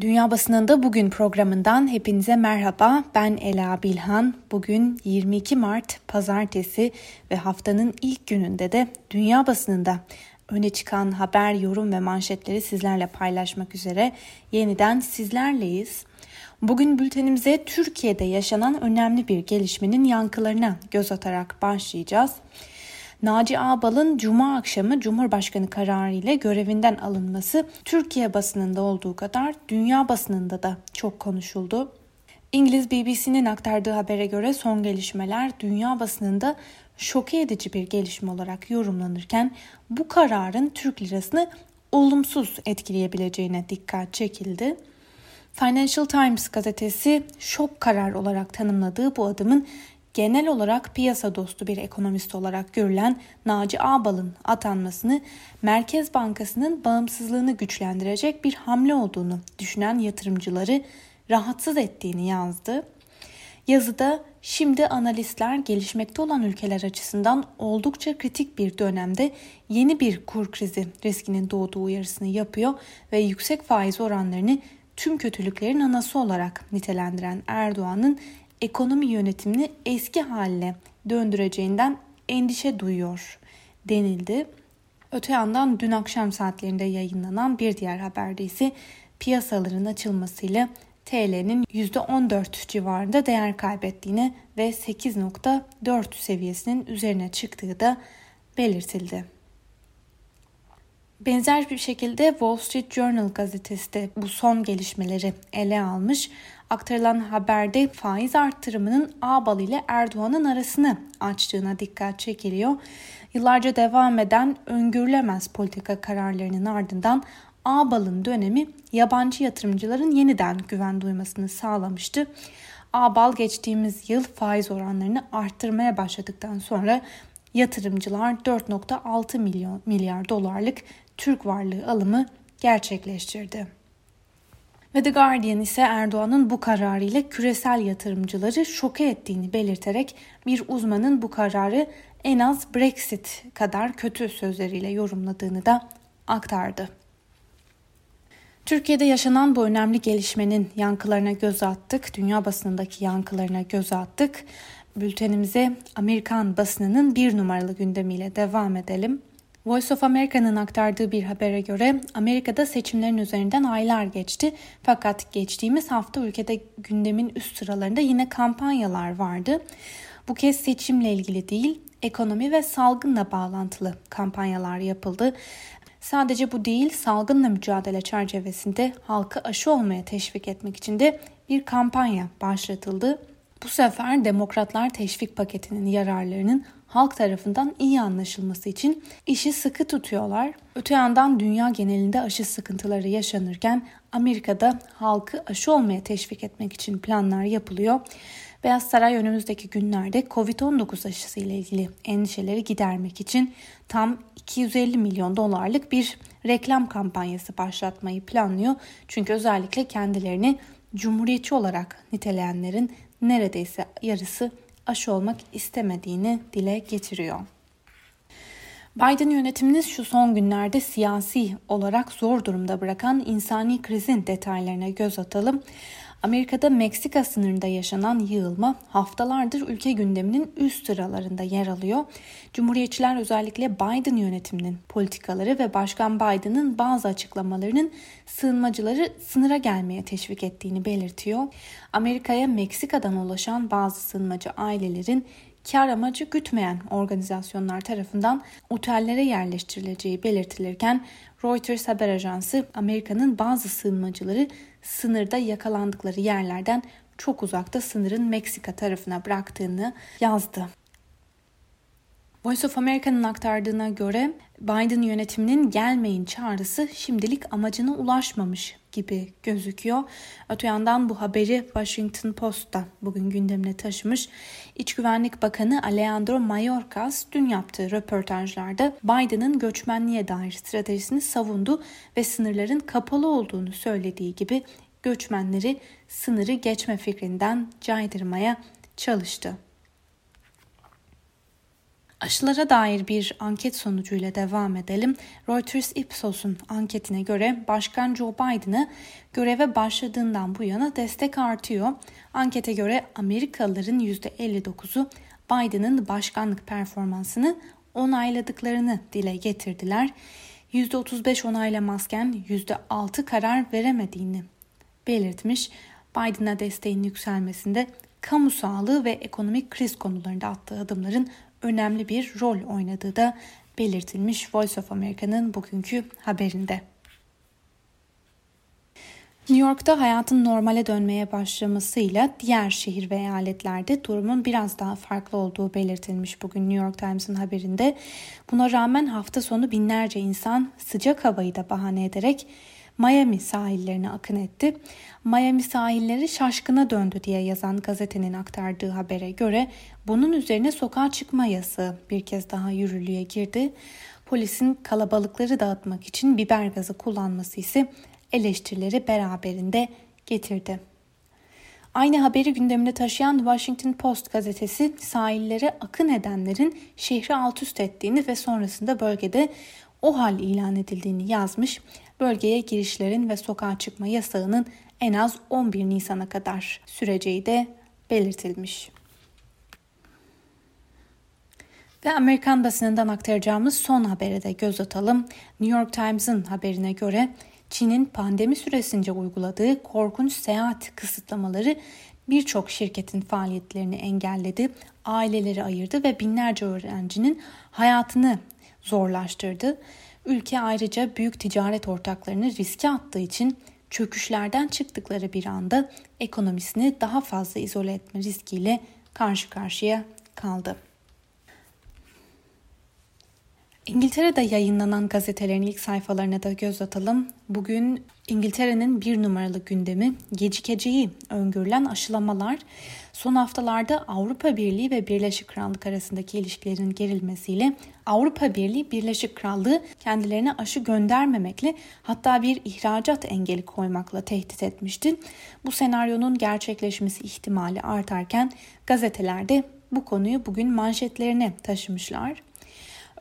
Dünya Basınında Bugün programından hepinize merhaba. Ben Ela Bilhan. Bugün 22 Mart Pazartesi ve haftanın ilk gününde de Dünya Basınında öne çıkan haber, yorum ve manşetleri sizlerle paylaşmak üzere yeniden sizlerleyiz. Bugün bültenimize Türkiye'de yaşanan önemli bir gelişmenin yankılarına göz atarak başlayacağız. Naci Ağbal'ın Cuma akşamı Cumhurbaşkanı kararı ile görevinden alınması Türkiye basınında olduğu kadar dünya basınında da çok konuşuldu. İngiliz BBC'nin aktardığı habere göre son gelişmeler dünya basınında şoke edici bir gelişme olarak yorumlanırken bu kararın Türk lirasını olumsuz etkileyebileceğine dikkat çekildi. Financial Times gazetesi şok karar olarak tanımladığı bu adımın genel olarak piyasa dostu bir ekonomist olarak görülen Naci Ağbal'ın atanmasını Merkez Bankası'nın bağımsızlığını güçlendirecek bir hamle olduğunu düşünen yatırımcıları rahatsız ettiğini yazdı. Yazıda şimdi analistler gelişmekte olan ülkeler açısından oldukça kritik bir dönemde yeni bir kur krizi riskinin doğduğu uyarısını yapıyor ve yüksek faiz oranlarını tüm kötülüklerin anası olarak nitelendiren Erdoğan'ın ekonomi yönetimini eski haline döndüreceğinden endişe duyuyor denildi. Öte yandan dün akşam saatlerinde yayınlanan bir diğer haberde ise piyasaların açılmasıyla TL'nin %14 civarında değer kaybettiğini ve 8.4 seviyesinin üzerine çıktığı da belirtildi. Benzer bir şekilde Wall Street Journal gazetesi de bu son gelişmeleri ele almış. Aktarılan haberde faiz arttırımının Ağbal ile Erdoğan'ın arasını açtığına dikkat çekiliyor. Yıllarca devam eden öngörülemez politika kararlarının ardından Ağbal'ın dönemi yabancı yatırımcıların yeniden güven duymasını sağlamıştı. Ağbal geçtiğimiz yıl faiz oranlarını arttırmaya başladıktan sonra yatırımcılar 4.6 milyon milyar dolarlık Türk varlığı alımı gerçekleştirdi. Ve The Guardian ise Erdoğan'ın bu kararıyla küresel yatırımcıları şoke ettiğini belirterek bir uzmanın bu kararı en az Brexit kadar kötü sözleriyle yorumladığını da aktardı. Türkiye'de yaşanan bu önemli gelişmenin yankılarına göz attık. Dünya basınındaki yankılarına göz attık. Bültenimize Amerikan basınının bir numaralı gündemiyle devam edelim. Voice of America'nın aktardığı bir habere göre Amerika'da seçimlerin üzerinden aylar geçti. Fakat geçtiğimiz hafta ülkede gündemin üst sıralarında yine kampanyalar vardı. Bu kez seçimle ilgili değil, ekonomi ve salgınla bağlantılı kampanyalar yapıldı. Sadece bu değil, salgınla mücadele çerçevesinde halkı aşı olmaya teşvik etmek için de bir kampanya başlatıldı. Bu sefer demokratlar teşvik paketinin yararlarının halk tarafından iyi anlaşılması için işi sıkı tutuyorlar. Öte yandan dünya genelinde aşı sıkıntıları yaşanırken Amerika'da halkı aşı olmaya teşvik etmek için planlar yapılıyor. Beyaz Saray önümüzdeki günlerde Covid-19 aşısı ile ilgili endişeleri gidermek için tam 250 milyon dolarlık bir reklam kampanyası başlatmayı planlıyor. Çünkü özellikle kendilerini cumhuriyetçi olarak niteleyenlerin neredeyse yarısı aşı olmak istemediğini dile getiriyor. Biden yönetimini şu son günlerde siyasi olarak zor durumda bırakan insani krizin detaylarına göz atalım. Amerika'da Meksika sınırında yaşanan yığılma haftalardır ülke gündeminin üst sıralarında yer alıyor. Cumhuriyetçiler özellikle Biden yönetiminin politikaları ve Başkan Biden'ın bazı açıklamalarının sığınmacıları sınıra gelmeye teşvik ettiğini belirtiyor. Amerika'ya Meksika'dan ulaşan bazı sığınmacı ailelerin kar amacı gütmeyen organizasyonlar tarafından otellere yerleştirileceği belirtilirken Reuters haber ajansı Amerika'nın bazı sığınmacıları sınırda yakalandıkları yerlerden çok uzakta sınırın Meksika tarafına bıraktığını yazdı. Voice of America'nın aktardığına göre Biden yönetiminin gelmeyin çağrısı şimdilik amacına ulaşmamış gibi gözüküyor. Öte yandan bu haberi Washington Post'ta bugün gündemine taşımış. İç Güvenlik Bakanı Alejandro Mayorkas dün yaptığı röportajlarda Biden'ın göçmenliğe dair stratejisini savundu ve sınırların kapalı olduğunu söylediği gibi göçmenleri sınırı geçme fikrinden caydırmaya çalıştı. Aşılara dair bir anket sonucuyla devam edelim. Reuters Ipsos'un anketine göre Başkan Joe Biden'a göreve başladığından bu yana destek artıyor. Ankete göre Amerikalıların %59'u Biden'ın başkanlık performansını onayladıklarını dile getirdiler. %35 onaylamazken %6 karar veremediğini belirtmiş. Biden'a desteğin yükselmesinde kamu sağlığı ve ekonomik kriz konularında attığı adımların önemli bir rol oynadığı da belirtilmiş Voice of America'nın bugünkü haberinde. New York'ta hayatın normale dönmeye başlamasıyla diğer şehir ve eyaletlerde durumun biraz daha farklı olduğu belirtilmiş bugün New York Times'ın haberinde. Buna rağmen hafta sonu binlerce insan sıcak havayı da bahane ederek Miami sahillerine akın etti. Miami sahilleri şaşkına döndü diye yazan gazetenin aktardığı habere göre bunun üzerine sokağa çıkma yasağı bir kez daha yürürlüğe girdi. Polisin kalabalıkları dağıtmak için biber gazı kullanması ise eleştirileri beraberinde getirdi. Aynı haberi gündemine taşıyan Washington Post gazetesi sahillere akın edenlerin şehri alt üst ettiğini ve sonrasında bölgede o hal ilan edildiğini yazmış. Bölgeye girişlerin ve sokağa çıkma yasağının en az 11 Nisan'a kadar süreceği de belirtilmiş. Ve Amerikan basınından aktaracağımız son habere de göz atalım. New York Times'ın haberine göre Çin'in pandemi süresince uyguladığı korkunç seyahat kısıtlamaları birçok şirketin faaliyetlerini engelledi, aileleri ayırdı ve binlerce öğrencinin hayatını zorlaştırdı. Ülke ayrıca büyük ticaret ortaklarını riske attığı için çöküşlerden çıktıkları bir anda ekonomisini daha fazla izole etme riskiyle karşı karşıya kaldı. İngiltere'de yayınlanan gazetelerin ilk sayfalarına da göz atalım. Bugün İngiltere'nin bir numaralı gündemi gecikeceği öngörülen aşılamalar. Son haftalarda Avrupa Birliği ve Birleşik Krallık arasındaki ilişkilerin gerilmesiyle Avrupa Birliği Birleşik Krallığı kendilerine aşı göndermemekle hatta bir ihracat engeli koymakla tehdit etmişti. Bu senaryonun gerçekleşmesi ihtimali artarken gazetelerde bu konuyu bugün manşetlerine taşımışlar.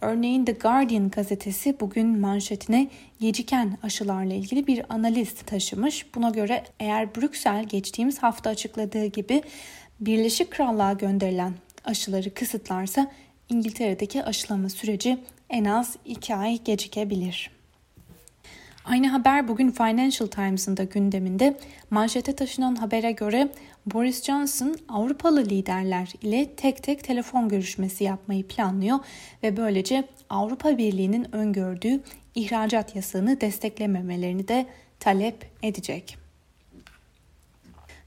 Örneğin The Guardian gazetesi bugün manşetine geciken aşılarla ilgili bir analiz taşımış. Buna göre eğer Brüksel geçtiğimiz hafta açıkladığı gibi Birleşik Krallığa gönderilen aşıları kısıtlarsa İngiltere'deki aşılama süreci en az 2 ay gecikebilir. Aynı haber bugün Financial Times'ın da gündeminde. Manşete taşınan habere göre Boris Johnson Avrupalı liderler ile tek tek telefon görüşmesi yapmayı planlıyor ve böylece Avrupa Birliği'nin öngördüğü ihracat yasağını desteklememelerini de talep edecek.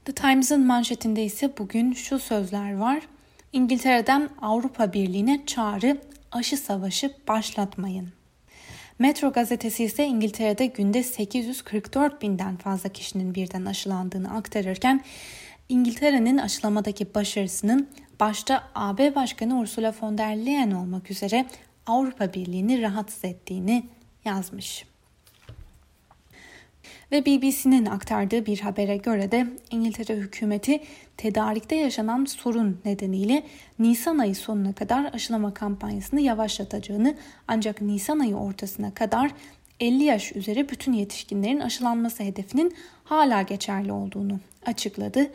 The Times'ın manşetinde ise bugün şu sözler var. İngiltere'den Avrupa Birliği'ne çağrı aşı savaşı başlatmayın. Metro gazetesi ise İngiltere'de günde 844 binden fazla kişinin birden aşılandığını aktarırken İngiltere'nin aşılamadaki başarısının başta AB Başkanı Ursula von der Leyen olmak üzere Avrupa Birliği'ni rahatsız ettiğini yazmış. Ve BBC'nin aktardığı bir habere göre de İngiltere hükümeti tedarikte yaşanan sorun nedeniyle Nisan ayı sonuna kadar aşılama kampanyasını yavaşlatacağını ancak Nisan ayı ortasına kadar 50 yaş üzeri bütün yetişkinlerin aşılanması hedefinin hala geçerli olduğunu açıkladı.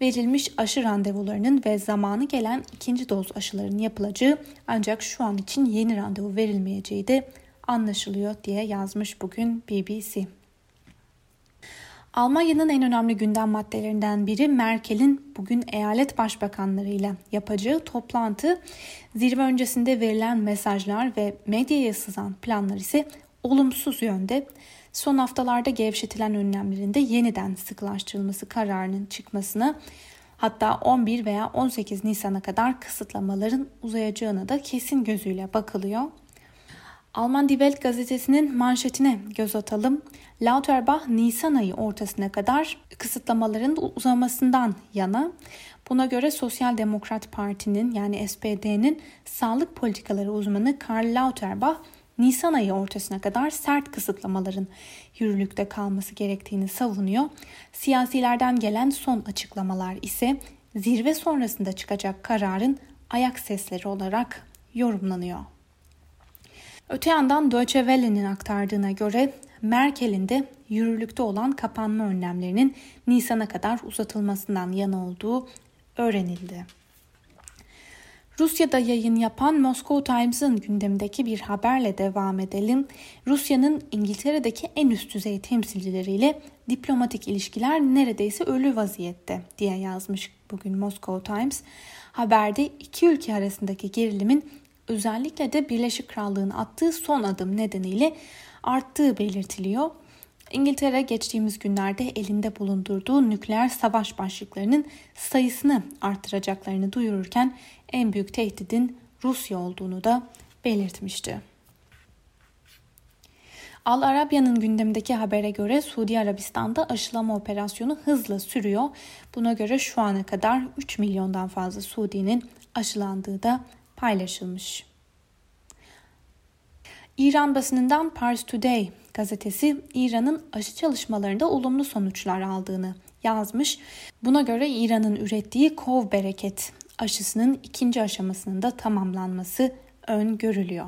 Verilmiş aşı randevularının ve zamanı gelen ikinci doz aşıların yapılacağı ancak şu an için yeni randevu verilmeyeceği de anlaşılıyor diye yazmış bugün BBC. Almanya'nın en önemli gündem maddelerinden biri Merkel'in bugün eyalet başbakanlarıyla yapacağı toplantı. Zirve öncesinde verilen mesajlar ve medyaya sızan planlar ise olumsuz yönde. Son haftalarda gevşetilen önlemlerin de yeniden sıklaştırılması kararının çıkmasına hatta 11 veya 18 Nisan'a kadar kısıtlamaların uzayacağına da kesin gözüyle bakılıyor. Alman Die Welt gazetesinin manşetine göz atalım. Lauterbach Nisan ayı ortasına kadar kısıtlamaların uzamasından yana. Buna göre Sosyal Demokrat Parti'nin yani SPD'nin sağlık politikaları uzmanı Karl Lauterbach Nisan ayı ortasına kadar sert kısıtlamaların yürürlükte kalması gerektiğini savunuyor. Siyasilerden gelen son açıklamalar ise zirve sonrasında çıkacak kararın ayak sesleri olarak yorumlanıyor. Öte yandan Deutsche Welle'nin aktardığına göre Merkel'in de yürürlükte olan kapanma önlemlerinin Nisan'a kadar uzatılmasından yana olduğu öğrenildi. Rusya'da yayın yapan Moscow Times'ın gündemdeki bir haberle devam edelim. Rusya'nın İngiltere'deki en üst düzey temsilcileriyle diplomatik ilişkiler neredeyse ölü vaziyette diye yazmış bugün Moscow Times. Haberde iki ülke arasındaki gerilimin özellikle de Birleşik Krallığın attığı son adım nedeniyle arttığı belirtiliyor. İngiltere geçtiğimiz günlerde elinde bulundurduğu nükleer savaş başlıklarının sayısını artıracaklarını duyururken en büyük tehdidin Rusya olduğunu da belirtmişti. Al Arabya'nın gündemdeki habere göre Suudi Arabistan'da aşılama operasyonu hızla sürüyor. Buna göre şu ana kadar 3 milyondan fazla Suudi'nin aşılandığı da paylaşılmış. İran basınından Pars Today gazetesi İran'ın aşı çalışmalarında olumlu sonuçlar aldığını yazmış. Buna göre İran'ın ürettiği Kov Bereket aşısının ikinci aşamasının da tamamlanması öngörülüyor.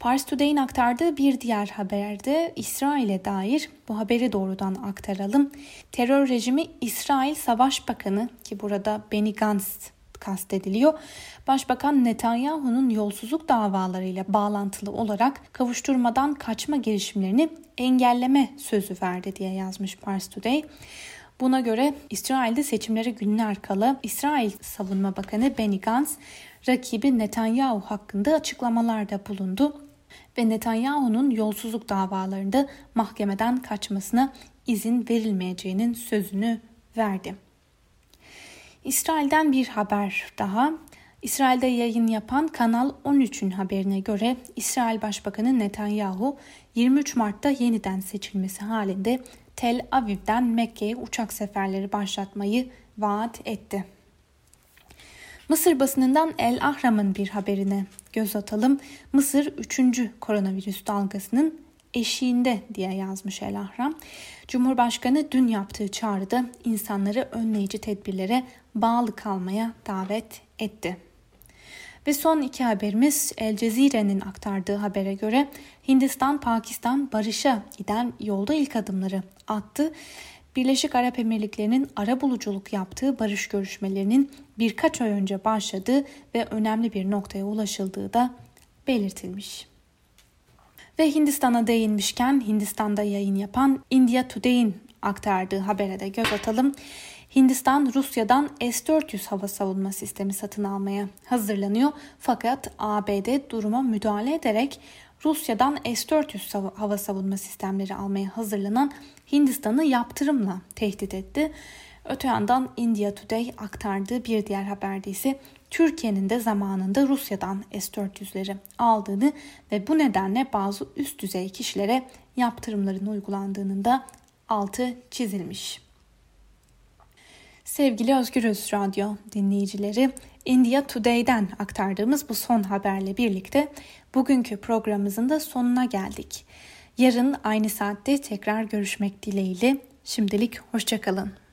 Pars Today'in aktardığı bir diğer haberde İsrail'e dair bu haberi doğrudan aktaralım. Terör rejimi İsrail Savaş Bakanı ki burada Benny Gantz kastediliyor. Başbakan Netanyahu'nun yolsuzluk davalarıyla bağlantılı olarak kavuşturmadan kaçma girişimlerini engelleme sözü verdi diye yazmış Pars Today. Buna göre İsrail'de seçimlere günler kala İsrail Savunma Bakanı Benny Gantz rakibi Netanyahu hakkında açıklamalarda bulundu ve Netanyahu'nun yolsuzluk davalarında mahkemeden kaçmasına izin verilmeyeceğinin sözünü verdi. İsrail'den bir haber daha. İsrail'de yayın yapan Kanal 13'ün haberine göre İsrail Başbakanı Netanyahu 23 Mart'ta yeniden seçilmesi halinde Tel Aviv'den Mekke'ye uçak seferleri başlatmayı vaat etti. Mısır basınından El Ahram'ın bir haberine göz atalım. Mısır 3. koronavirüs dalgasının eşiğinde diye yazmış El Ahram. Cumhurbaşkanı dün yaptığı çağrıda insanları önleyici tedbirlere bağlı kalmaya davet etti. Ve son iki haberimiz El Cezire'nin aktardığı habere göre Hindistan-Pakistan barışa giden yolda ilk adımları attı. Birleşik Arap Emirlikleri'nin ara buluculuk yaptığı barış görüşmelerinin birkaç ay önce başladığı ve önemli bir noktaya ulaşıldığı da belirtilmiş. Ve Hindistan'a değinmişken Hindistan'da yayın yapan India Today'in aktardığı habere de göz atalım. Hindistan Rusya'dan S-400 hava savunma sistemi satın almaya hazırlanıyor. Fakat ABD duruma müdahale ederek Rusya'dan S-400 hava savunma sistemleri almaya hazırlanan Hindistan'ı yaptırımla tehdit etti. Öte yandan India Today aktardığı bir diğer haberde ise Türkiye'nin de zamanında Rusya'dan S-400'leri aldığını ve bu nedenle bazı üst düzey kişilere yaptırımların uygulandığının da altı çizilmiş. Sevgili Özgürüz Radyo dinleyicileri, India Today'den aktardığımız bu son haberle birlikte bugünkü programımızın da sonuna geldik. Yarın aynı saatte tekrar görüşmek dileğiyle. Şimdilik hoşçakalın.